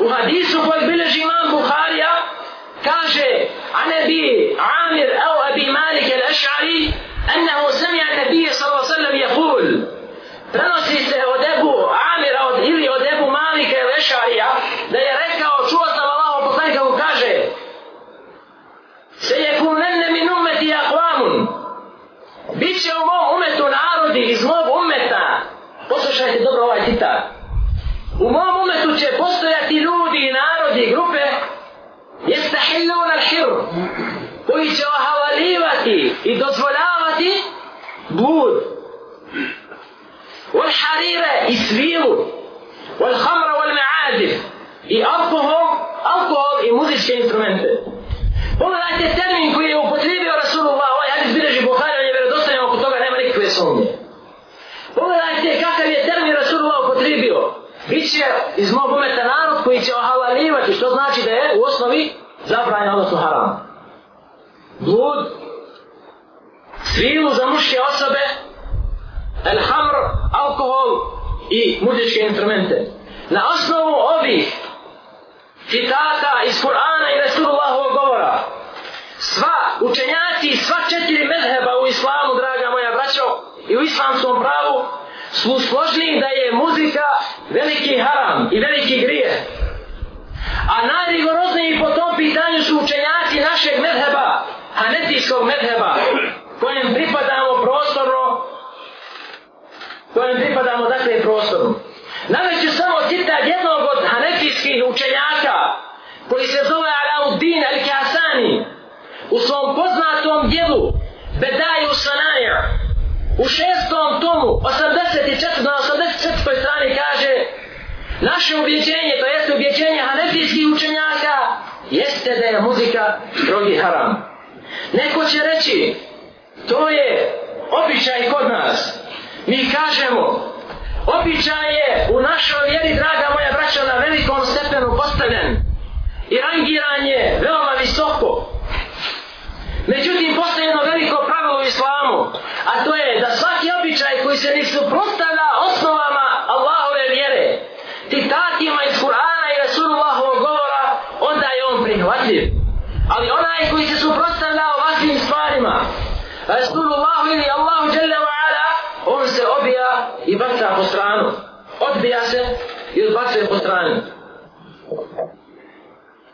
U hadisu koji bileži imam Buharija, kaže, a nebi Amir au Abi Malik al-Ash'ari, أنه سمع النبي صلى الله عليه وسلم يقول prenosi se od Ebu Amira od, ili od Ebu Malika ili Ešarija da je rekao, čuo sam Allah poslanika mu kaže se je kunenne min umeti akvamun bit će u mom umetu narodi iz mog umeta poslušajte dobro ovaj citat U mom umetu će postojati ljudi, narodi, grupe jeste hiljou na širu koji će ohavalivati i dozvoljavati bud. wal harire i svilu. wal hamra, wal ma'adif. I alkohol, alkohol i muzičke instrumente. Pogledajte termin koji je upotrijebio Rasulullah, ovaj hadis bileži Bukhari, on je vjerodostanjen oko toga, nema nikakve sumnje. Će iz mog umeta narod koji će ohalalivati, što znači da je u osnovi zabranjeno, odnosno haram. Blud, svilu za muške osobe, el hamr, alkohol i muzičke instrumente. Na osnovu ovih citata iz Kur'ana i Resulullahovog govora, sva učenjaci, sva četiri medheba u islamu, draga moja braćo, i u islamskom pravu, su složni da je muzika veliki haram i veliki grije. A najrigorozniji po tom pitanju su učenjaci našeg medheba, hanetijskog medheba, kojem pripadamo prostorno, kojem pripadamo dakle prostorno. Naveću samo citat jednog od hanefijskih učenjaka, koji se zove Alauddin al-Kasani, u svom poznatom dijelu Bedaju Sanaya, u šestom tomu, naše objeđenje, to jeste objeđenje hanefijskih učenjaka, jeste da je muzika drogi haram. Neko će reći, to je običaj kod nas. Mi kažemo, običaj je u našoj vjeri, draga moja braća, na velikom stepenu postavljen i rangiran je veoma visoko. Međutim, postoje jedno veliko pravilo u islamu, a to je da svaki običaj koji se ne suprostavlja osnovama Allahove vjere, citatima iz Kur'ana i Rasulullahovog govora, onda je on. Ali onaj koji se suprotstavlja ovakvim stvarima, Rasulullah ili Allahu Jalla wa Ala, on se obija i baca po stranu. Odbija se i odbacuje po stranu.